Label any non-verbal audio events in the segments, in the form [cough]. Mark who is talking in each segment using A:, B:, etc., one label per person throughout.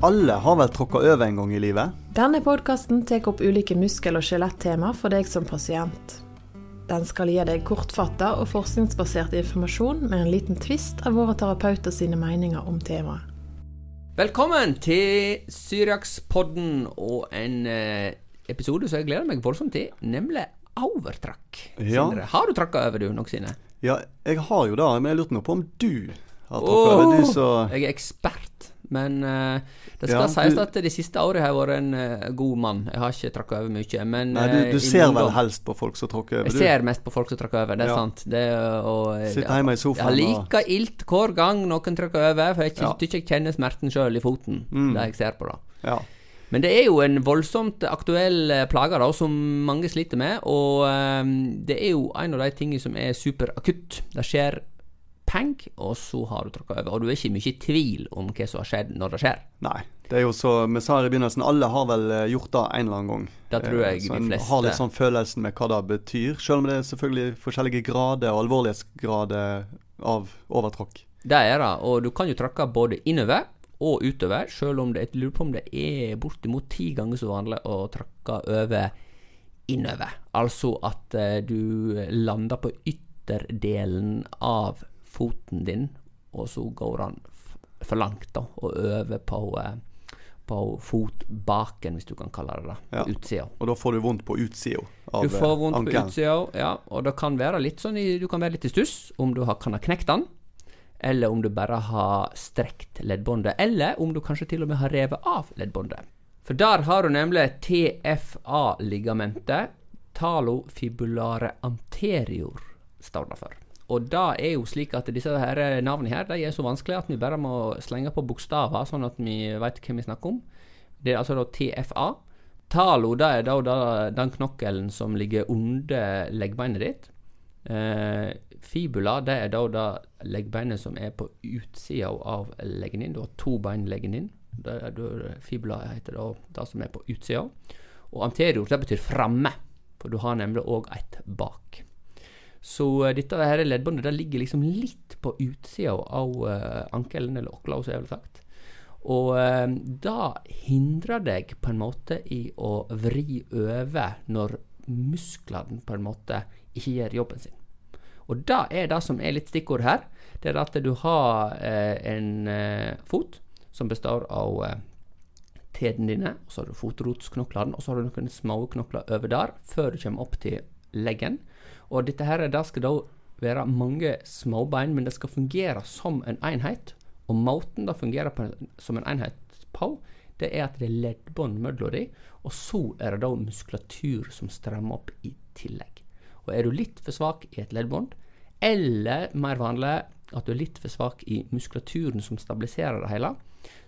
A: Alle har vel tråkka over en gang i livet?
B: Denne podkasten tar opp ulike muskel- og skjelettema for deg som pasient. Den skal gi deg kortfatta og forskningsbasert informasjon med en liten tvist av våre terapeuter sine meninger om temaet.
C: Velkommen til Syriakspodden og en eh, episode som jeg gleder meg voldsomt til, nemlig overtrakk.
A: Ja.
C: Har du trakka over du noensinne?
A: Ja, jeg har jo det, men jeg lurte nå på om du har tråkka over. Du så
C: Jeg er ekspert, men uh, det skal
A: Ja,
C: sies
A: du-
C: at de siste årene har jeg vært en uh, god mann. Jeg har ikke tråkket over mye, men
A: Nei, du,
C: eh,
A: du ser vel helst på folk som tråkker over,
C: Jeg
A: du?
C: ser mest på folk som tråkker over, det er
A: Ja.
C: sant. Det, og,
A: Sitter hjemme i sofaen
C: Jeg
A: og-
C: like ilt hver gang noen tråkker over, for jeg
A: Ja.
C: syns ikke jeg kjenner smerten sjøl i foten.
A: Mm.
C: Det jeg ser på, da.
A: Ja.
C: Men det er jo en voldsomt aktuell plage da, som mange sliter med, og um, det er jo en av de tingene som er superakutt. Det skjer pang, og så har du tråkka over. Og du er ikke mye i tvil om hva som har skjedd når det skjer.
A: Nei. Det er jo så Vi sa her i begynnelsen, alle har vel eh, gjort det en eller annen gang.
C: Det tror jeg
A: Eh, så
C: de fleste-
A: har litt sånn følelsen med hva det betyr. Selv om det er selvfølgelig forskjellige grader og alvorlighetsgrader av overtråkk.
C: Det er det, og du kan jo tråkke både innover og utover, selv om det, jeg lurer på om det er bortimot ti ganger så vanlig å tråkke over innover. Altså at eh, du lander på ytterdelen av foten din, og så går han for langt, da, og over på, eh, på fotbaken, hvis du kan kalle det det, på
A: Ja.
C: utsida.
A: Og da får du vondt på utsida
C: Du får vondt på
A: ankelen.
C: utsida, ja, og det kan være litt sånn i, Du kan være litt i stuss om du har, kan ha knekt den, eller om du bare har strekt leddbåndet, eller om du kanskje til og med har revet av leddbåndet. For der har du nemlig TFA-ligamentet, talofibulare anterior, står det for. Og det er jo slik at disse her navnene her, de er så vanskelige at vi bare må slenge på bokstaver, sånn at vi vet hvem vi snakker om. Det er altså da TFA. Talo det er da, da den knokkelen som ligger under leggbeinet ditt. Eh, fibula det er da det leggbeinet som er på utsida av leggen din. Du har to bein leggen din. Fibula heter da det som er på utsida. Og anterior det betyr framme, for du har nemlig òg et bak. Så eh, dette her leddbåndet det ligger liksom litt på utsida av eh, ankelen, eller åkla, som jeg ville sagt. Og eh, det hindrer deg på en måte i å vri over når musklene på en måte ikke gjør jobben sin. Og det er det som er litt stikkord her. Det er at du har eh, en eh, fot som består av eh, tedene dine, og så har du fotrotsknoklene, og så har du noen små knokler over der, før du kommer opp til leggen. Og dette her, det skal da være mange småbein, men det skal fungere som en enhet. Og måten det fungerer på, som en enhet på, det er at det er leddbånd mellom de, og så er det da muskulatur som strammer opp i tillegg. Og er du litt for svak i et leddbånd, eller mer vanlig at du er litt for svak i muskulaturen som stabiliserer det hele,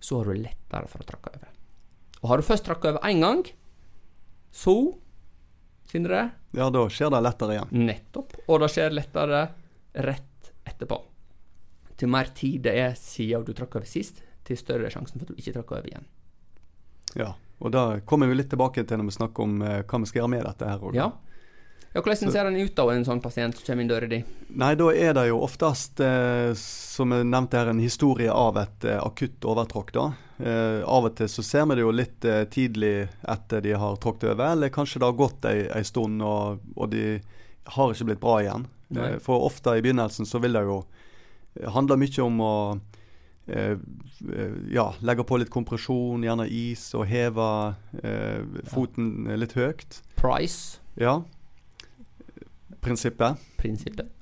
C: så har du lettere for å tråkke over. Og har du først trakka over én gang, så Sindre?
A: Ja, da skjer det lettere igjen.
C: Nettopp. Og det skjer lettere rett etterpå. Til mer tid det er siden du tråkka over sist, til større er sjansen for at du ikke trakker over igjen.
A: Ja, og da kommer vi litt tilbake til når vi snakker om eh, hva vi skal gjøre med dette her. også.
C: Ja. Ja hvordan ser den ut, da, en sånn pasient som kommer inn døra di?
A: Nei, da er det jo oftest, eh, som jeg nevnte her, en historie av et eh, akutt overtråkk. da. Eh, av og til så ser vi det jo litt tidlig etter de har tråkket over, eller kanskje det har gått ei, ei stund og, og de har ikke blitt bra igjen. For ofte i begynnelsen så vil det jo handle mye om å ja, legge på litt kompresjon, gjerne is, og heve foten litt høyt.
C: Price.
A: Ja. Prinsippet.
C: Prinsippet.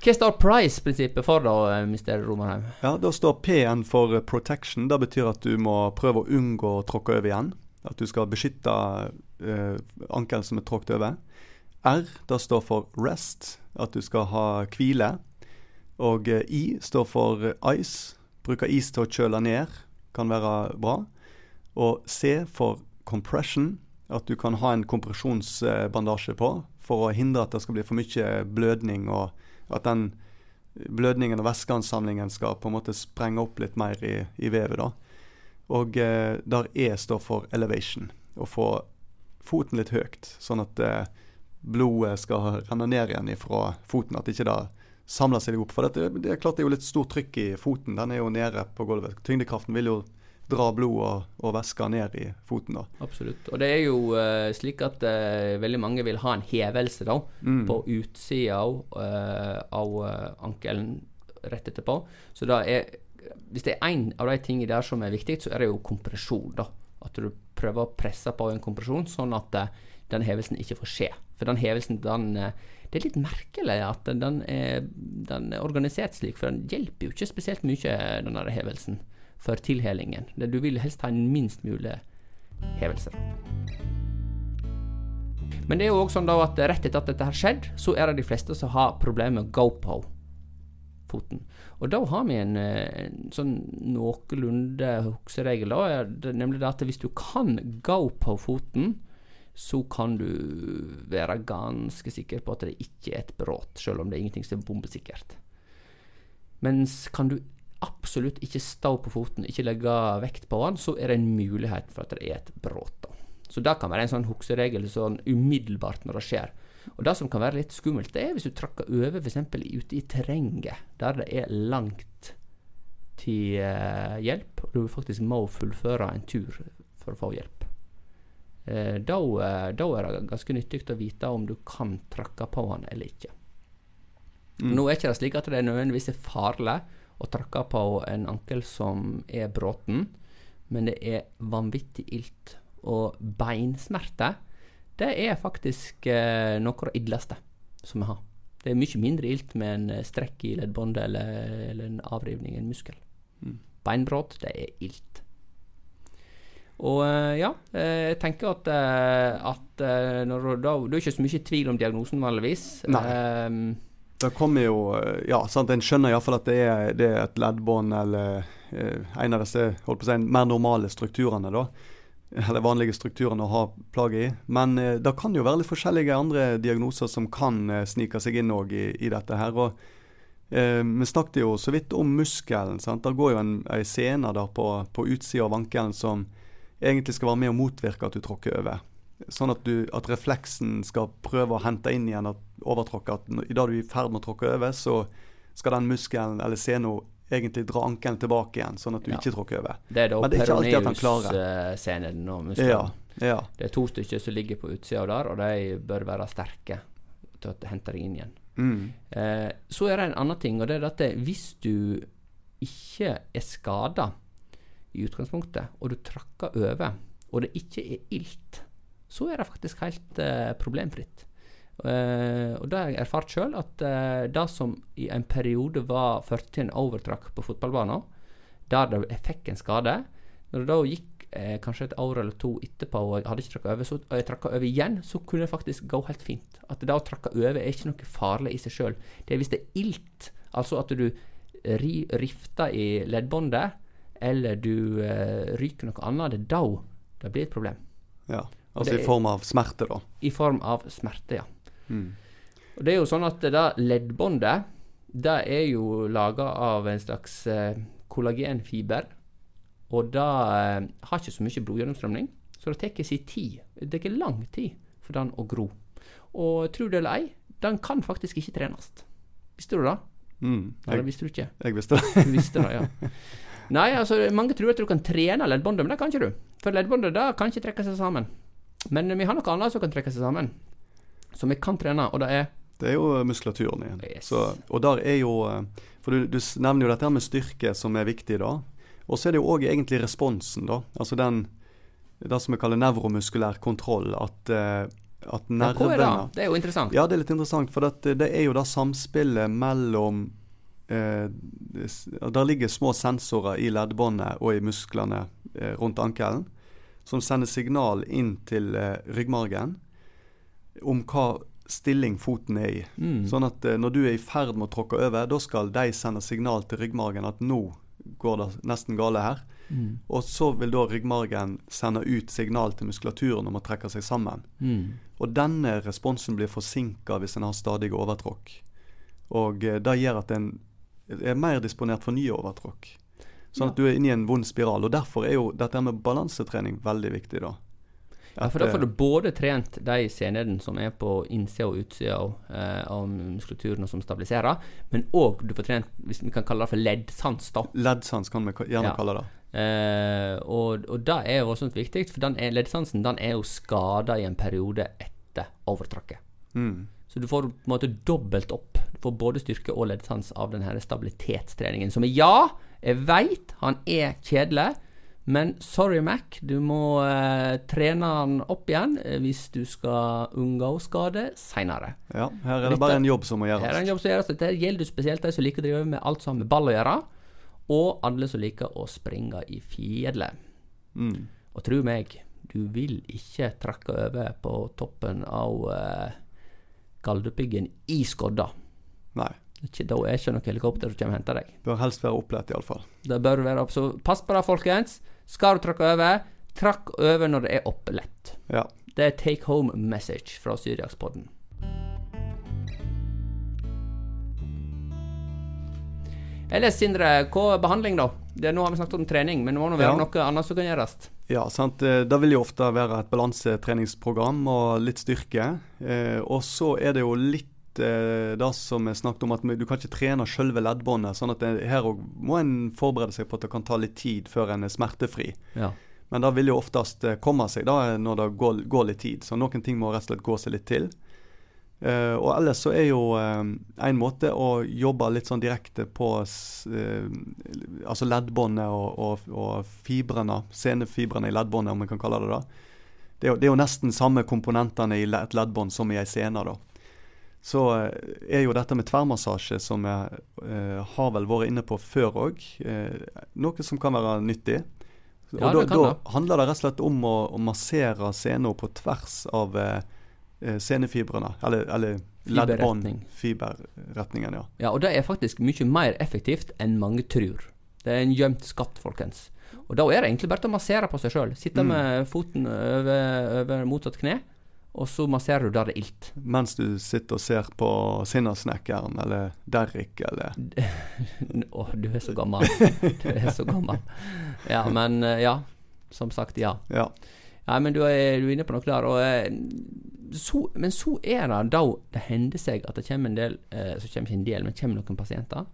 C: Hva står price-prinsippet for, da, eh, Mr. Romerheim?
A: Ja, Da står P-en for eh, protection. Det betyr at du må prøve å unngå å tråkke over igjen. At du skal beskytte eh, ankelen som er tråkket over. R det står for rest, at du skal ha hvile. Og I står for ice. Bruker is til å kjøle ned, kan være bra. Og C for compression, at du kan ha en kompresjonsbandasje på for å hindre at det skal bli for mye blødning, og at den blødningen og væskeansamlingen skal på en måte sprenge opp litt mer i, i vevet. da. Og eh, der E står for elevation, å få foten litt høyt, sånn at eh, blodet skal renne ned igjen fra foten, at ikke det samler seg opp. For dette, det er klart det er jo litt stort trykk i foten, den er jo nede på gulvet. Tyngdekraften vil jo dra blod og, og ned i foten. da.
C: Absolutt. Og det er jo uh, slik at uh, veldig mange vil ha en hevelse da,
A: Mm.
C: på utsida av, av eh, ankelen rett etterpå. Så da er Hvis det er én av de tingene der som er viktig, så er det jo kompresjon. da. At du prøver å presse på en kompresjon, sånn at den hevelsen ikke får skje. For den hevelsen, den Det er litt merkelig at den er, den er organisert slik, for den hjelper jo ikke spesielt mye, den der hevelsen, for tilhelingen. Du vil helst ha en minst mulig hevelse. Men det er jo også sånn da at rett etter at dette har skjedd, så er det de fleste som har problemer med å gå på foten. Og da har vi en, en sånn noenlunde hukseregel, da, nemlig at hvis du kan go-på-foten, så kan du være ganske sikker på at det ikke er et brudd, selv om det er ingenting som er bombesikkert. Mens kan du absolutt ikke stå på foten, ikke legge vekt på den, så er det en mulighet for at det er et brudd. Så det kan være en sånn hukseregel sånn umiddelbart når det skjer. Og det som kan være litt skummelt, det er hvis du trakker over f.eks. ute i terrenget, der det er langt til eh, hjelp, og du faktisk må fullføre en tur for å få hjelp. Eh, da, eh, da er det ganske nyttig å vite om du kan trakke på han eller ikke.
A: Mm.
C: Nå er det ikke slik at det nødvendigvis er farlig å tråkka på en ankel som er bråten, men det er vanvittig ilt. Og beinsmerte, det er faktisk eh, noe av det illeste som vi har. Det er mye mindre ilt med en eh, strekk i leddbåndet eller, eller en avrivning i en muskel.
A: Mm.
C: Beinbrudd, det er ilt. Og eh, ja, eh, jeg tenker at, at når du, da, det er ikke så mye tvil om diagnosen vanligvis.
A: Nei.
C: Ehm,
A: Det kommer jo Ja, sant, en skjønner iallfall at det er, det er et leddbånd eller eh, en av disse holdt på å si, mer normale strukturene, da. Eller vanlige strukturene å ha plaget i. Men eh, det kan jo være litt forskjellige andre diagnoser som kan eh, snike seg inn òg i, i dette her. og eh, Vi snakket jo så vidt om muskelen. sant? Det går jo en, en sene der på, på utsida av ankelen som egentlig skal være med å motvirke at du tråkker over. Sånn at, du, at refleksen skal prøve å hente inn igjen at overtråkke. At i det du er i ferd med å tråkke over, så skal den muskelen eller sena egentlig dra ankelen tilbake igjen, sånn at du
C: Ja.
A: ikke tråkker over.
C: Det er da
A: er
C: peroneus-scenen og muskelen.
A: Ja, ja.
C: Det er to stykker som ligger på utsida der, og de bør være sterke til å hente deg inn igjen.
A: Mm.
C: Eh, så er det en annen ting, og det er at hvis du ikke er skada i utgangspunktet, og du trakker over, og det ikke er ilt, så er det faktisk helt eh, problemfritt. Eh, og det har jeg erfart sjøl, at uh, det som i en periode var førte til en overtrakk på fotballbanen, der jeg fikk en skade, når det da gikk uh, kanskje et år eller to etterpå, og jeg hadde ikke trakka over, så, og jeg trakka over igjen, så kunne det faktisk gå helt fint. At det da å trakke over er ikke noe farlig i seg sjøl. Det er hvis det er ilt, altså at du ri, rifter i leddbåndet, eller du ryker noe annet, det er da det blir et problem.
A: ja. Altså i form av smerte, da.
C: I form av smerte, ja.
A: Mm.
C: Og det er jo sånn at det leddbåndet, det er jo laga av en slags eh, kollagenfiber. Og det eh, har ikke så mye blodgjennomstrømning, så det tar sin tid. Det tar lang tid for den å gro. Og tro det eller ei, den kan faktisk ikke trenes. Visste du det?
A: Mm.
C: Eller visste du ikke?
A: jeg visste det.
C: Du visste det, ja. Nei, altså mange tror at du kan trene leddbåndet, men det kan ikke du. For leddbåndet da kan ikke trekke seg sammen. Men vi har noe annet som kan trekke seg sammen. Som vi kan trene, og det er
A: Det er jo muskulaturen igjen.
C: Yes.
A: Så, og der er jo eh, For du, du nevner jo dette med styrke som er viktig, da. Og så er det jo òg egentlig responsen, da. Altså den Det som vi kaller nevromuskulær kontroll. At, eh, at
C: ja, Hva er det?
A: nervene
C: Det er jo interessant.
A: Ja, det er litt interessant, for det, det er jo da samspillet mellom eh, Der ligger små sensorer i leddbåndet og i musklene eh, rundt ankelen, som sender signal inn til eh, ryggmargen om hva stilling foten er i.
C: Mm.
A: Sånn at eh, når du er i ferd med å tråkke over, da skal de sende signal til ryggmargen at nå går det nesten gale her.
C: Mm.
A: Og så vil da ryggmargen sende ut signal til muskulaturen om å trekke seg sammen.
C: Mm.
A: Og denne responsen blir forsinka hvis en har stadige overtråkk. Og eh, det gjør at en er mer disponert for nye overtråkk. Sånn
C: Ja.
A: at du er inne i en vond spiral. Og derfor er jo dette med balansetrening veldig viktig, da.
C: Ja, for da får du både trent de senene som er på innsida og utsida av, eh, av muskulaturen og som stabiliserer, men òg du får trent hvis vi kan kalle det for leddsans. da.
A: Leddsans kan vi gjerne
C: Ja.
A: kalle det.
C: Eh, og, og det er voldsomt viktig, for den er, leddsansen den er jo skada i en periode etter overtrakket.
A: Mm.
C: Så du får på en måte dobbelt opp. Du får både styrke og leddsans av denne stabilitetstreningen. Som er ja, jeg veit han er kjedelig, men sorry, Mac, du må eh, trene han opp igjen eh, hvis du skal unngå skade seinere.
A: Ja, her er det bare en jobb som må
C: Her er
A: gjøres.
C: en jobb som gjøres. Dette gjelder spesielt de som liker å drive med alt som har med ball å gjøre, og alle som liker å springe i fjellet.
A: Mm.
C: Og tro meg, du vil ikke trakke over på toppen av eh, Galdhøpiggen i skodda.
A: Nei.
C: Ikke, da er ikke noe helikopter som kommer og henter deg.
A: Bør helst være opplært, iallfall.
C: Det bør være opp, så pass på det, folkens. Skal du trakke over, trakk over når det er oppe lett.
A: Ja.
C: Det er take home message fra Syriakspodden. Ellers, Sindre, hva er behandling, da? Det, nå har vi snakket om trening, men det må nå være
A: Ja.
C: noe annet som kan gjøres.
A: Ja, sant. Eh, Det vil jo ofte være et balansetreningsprogram og litt styrke. Eh, og så er det jo litt det som er snakket om, at du kan ikke trene selve leddbåndet. sånn at det, her må en forberede seg på at det kan ta litt tid før en er smertefri.
C: Ja.
A: Men det vil jo oftest eh, komme seg da når det går, går litt tid. Så noen ting må rett og slett gå seg litt til. Eh, og ellers så er jo eh, en måte å jobbe litt sånn direkte på eh, altså leddbåndet og, og, og fibrene, senefibrene i leddbåndet, om vi kan kalle det det. Det er, jo, det er jo nesten samme komponentene i et leddbånd som i ei sene. da. Så eh, er jo dette med tverrmassasje, som jeg eh, har vel vært inne på før òg, eh, noe som kan være nyttig.
C: Ja,
A: og da, da handler det rett og slett om å, å massere sena på tvers av eh, eh, senefibrene, eller, eller leddbånd. Fiberretningen, ja.
C: Ja, og det er faktisk mye mer effektivt enn mange tror. Det er en gjemt skatt, folkens. Og da er det egentlig bare å massere på seg sjøl. Sitte
A: Mm.
C: med foten over, over motsatt kne, og så masserer du der det er ilt.
A: Mens du sitter og ser på Sinnasnekkeren eller Derrick eller [laughs]
C: Å, du er så gammel. Du er så gammel. Ja, men eh, ja. Som sagt, ja.
A: Ja.
C: Nei, men du er, du er inne på noe der. Og, eh, så, men så er det da det hender seg at det kommer en del eh, Så kommer ikke en del, men kommer noen pasienter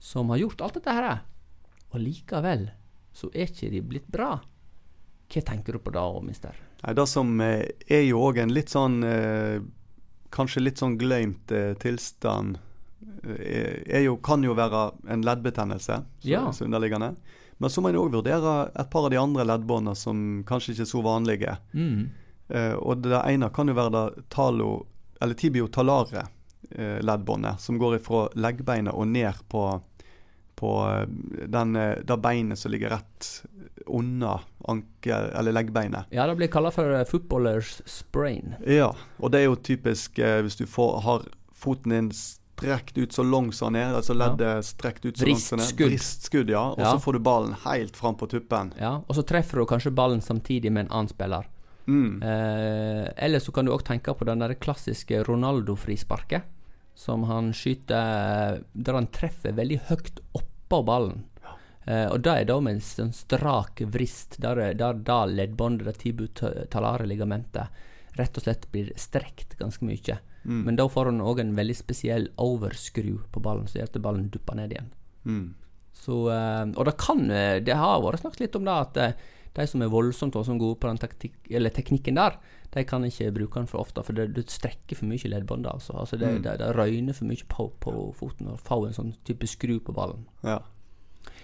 C: som har gjort alt dette her. Og likevel så er ikke de blitt bra. Hva tenker du på da, mister?
A: Nei, det som eh, er jo òg en litt sånn eh, Kanskje litt sånn glemt eh, tilstand jo, kan jo være en leddbetennelse
C: Ja.
A: så underliggende. Men så må en òg vurdere et par av de andre leddbåndene som kanskje ikke er så vanlige.
C: Mm.
A: Uh, og det ene kan jo være det talo, eller tibiotalare eh, leddbåndet, som går fra leggbeinet og ned på, på eh, den, eh, det beinet som ligger rett under ankel, eller leggbeinet.
C: Ja, det blir kalla for eh, footballers sprain.
A: Ja, og det er jo typisk eh, hvis du får, har foten din strekt ut så langt som den er, altså
C: Ja.
A: leddet strekt ut så langt som den er. Bristskudd. Ja. Og
C: Ja.
A: så får du ballen helt fram på tuppen.
C: Ja, og så treffer du kanskje ballen samtidig med en annen spiller.
A: Mm.
C: Eh, eller så kan du òg tenke på den der klassiske Ronaldo-frisparket. Som han skyter Der han treffer veldig høyt oppå ballen. Uh, og det er da med en sånn strak vrist, der, der da leddbåndet, det tibutalare ligamentet, rett og slett blir strekt ganske mye.
A: Mm.
C: Men da får han òg en veldig spesiell overskru på ballen, som gjør at ballen dupper ned igjen.
A: Mm.
C: Så, uh, og det kan eh, Det har vært snakket litt om det at de som er voldsomt og som gode på den teknikken der, de kan ikke bruke den for ofte, for det, det strekker for mye leddbånd. Altså. Altså det,
A: Mm.
C: det, det røyner for mye på, på foten og får en sånn type skru på ballen.
A: Ja.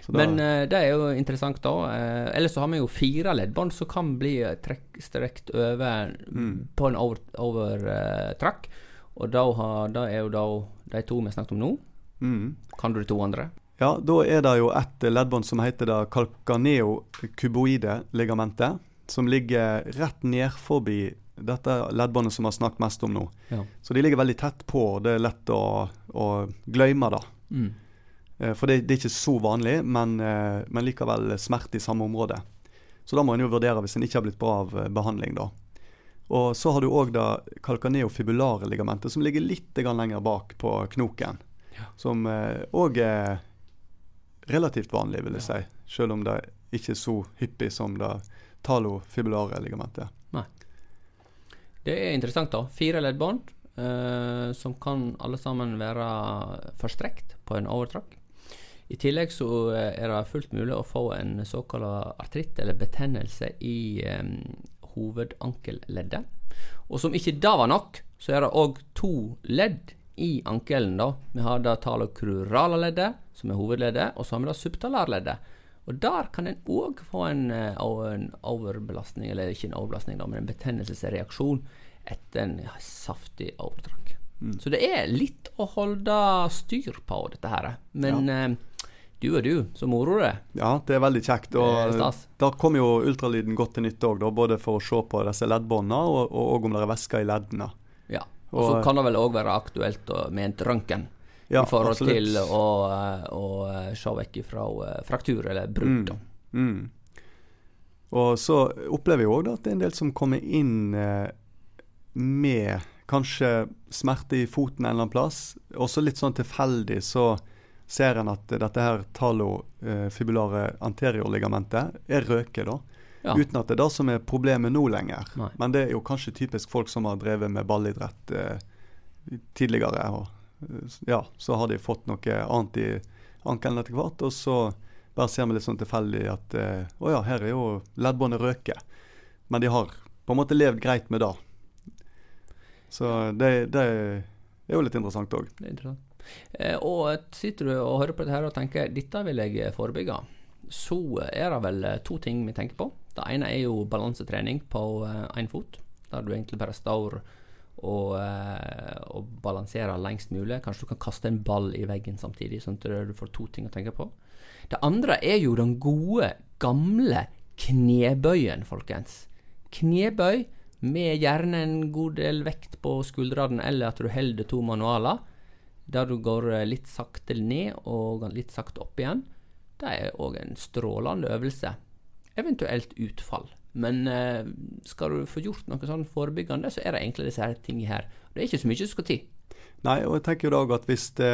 C: Men uh, det er jo interessant, da. Uh, ellers så har vi jo fire leddbånd som kan bli eh, trekk, strekt over
A: Mm.
C: på en overtrakk. Over, eh, og da, har, da er jo da de to vi snakket om nå.
A: mm.
C: Kan du de to andre?
A: Ja, da er det jo et leddbånd som heter det calcaneo-kuboide ligamentet, som ligger rett ned forbi dette leddbåndet som vi har snakket mest om nå.
C: Ja.
A: Så de ligger veldig tett på, og det er lett å, å glemme det.
C: Mm.
A: Eh, For det, det er ikke så vanlig, men, eh, men likevel smerte i samme område. Så da må en jo vurdere hvis en ikke har blitt bra av eh, behandling, da. Og så har du òg det kalkaneofibulare-ligamentet, som ligger litt lenger bak på knoken.
C: Ja.
A: Som òg er relativt vanlig, vil jeg si. Selv om det ikke er så hyppig som det talofibulare ligamentet.
C: Det er interessant, da. Fire leddbånd, eh, som kan alle sammen være forstrekt på en overtrakk. I tillegg så eh, er det fullt mulig å få en såkalt artritt, eller betennelse, i eh, hovedankelleddet. Og som ikke da var nok, så er det òg to ledd i ankelen. da. Vi har det talocrurale leddet, som er hovedleddet, og så har vi det subtalarleddet. Og der kan en òg få en, eh, en, overbelastning, eller ikke en overbelastning, da, men en betennelsesreaksjon etter en saftig overtrakk. Mm. Så det er litt å holde styr på dette her. Men ja. eh, du og du, så moro det.
A: Ja, det er veldig kjekt. Og der kommer jo ultralyden godt til nytte òg, både for å se på disse leddbåndene og, og, og, om det er væske i leddene.
C: Ja, og så kan det vel òg være aktuelt med en røntgen ja, i forhold absolutt. til å, å, se vekk fra eh, fraktur eller brudd. Mm, mm.
A: Og så opplever jeg òg at det er en del som kommer inn eh, med kanskje smerte i foten en eller annen plass. Også litt sånn tilfeldig så ser en at dette her talofibulare eh, anteriorligamentet er røket, da. Ja. Uten at det er det som er problemet nå lenger. Nei. Men det er jo kanskje typisk folk som har drevet med ballidrett eh, tidligere. og ja, så har de fått noe annet i ankelen etter hvert. Og så bare ser vi litt sånn tilfeldig at eh, å ja, her er jo leddbåndet røket. Men de har på en måte levd greit med det. Så det, det er jo litt interessant òg.
C: Det er interessant. Eh, og sitter du og hører på dette og tenker dette vil jeg forebygge, så er det vel to ting vi tenker på. Det ene er jo balansetrening på én fot, der du egentlig bare står og, eh, og balansere lengst mulig. Kanskje du kan kaste en ball i veggen samtidig, sånn at du får to ting å tenke på. Det andre er jo den gode, gamle knebøyen, folkens. Knebøy med gjerne en god del vekt på skuldrene, eller at du holder to manualer, der du går eh, litt sakte ned og litt sakte opp igjen. Det er òg en strålende øvelse. Eventuelt utfall. Men eh, skal du få gjort noe sånn forebyggende, så er det egentlig disse her tingene her. Det er ikke så mye som skal til.
A: Nei, og jeg tenker jo da at hvis det,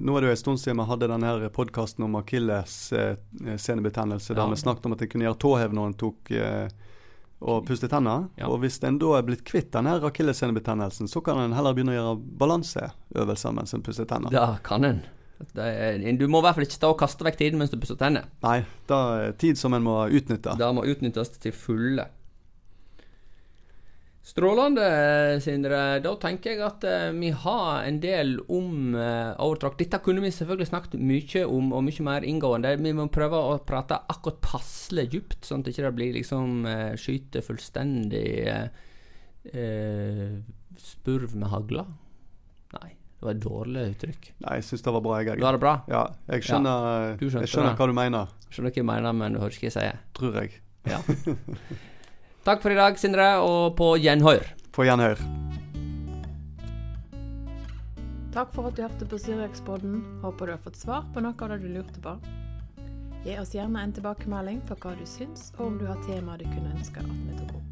A: Nå er det jo en stund siden vi hadde denne podkasten om akilles eh, der ja. vi snakket om at en kunne gjøre tåhev når en tok eh, og pustet tenner. Ja. Og hvis en da er blitt kvitt denne akillessenebetennelsen, så kan en heller begynne å gjøre balanseøvelser mens en puster tenner.
C: Da kan en. Er, du må i hvert fall ikke stå og kaste vekk tiden mens du pusser tennene.
A: Nei, det er tid som en må utnytte.
C: Det må utnyttes til fulle. Strålende, Sindre. Da tenker jeg at uh, vi har en del om uh, overtrakk. Dette kunne vi selvfølgelig snakket mye om, og mye mer inngående. Vi må prøve å prate akkurat passelig dypt, sånn at det ikke blir liksom skyte fullstendig eh, spurv med hagla. Det var et dårlig uttrykk.
A: Nei, jeg syns det var bra. Jeg,
C: var det bra?
A: Ja, jeg skjønner, ja, jeg skjønner hva du mener.
C: Skjønner hva jeg mener, men du hører ikke hva jeg sier.
A: Tror jeg.
C: Ja. [laughs] Takk for i dag, Sindre, og på gjenhør.
A: På gjenhør.
B: Takk for at du hørte på Syriakspodden. Håper du har fått svar på noe av det du lurte på. Gi oss gjerne en tilbakemelding på hva du syns, og om du har temaer du kunne ønske at vi tok opp.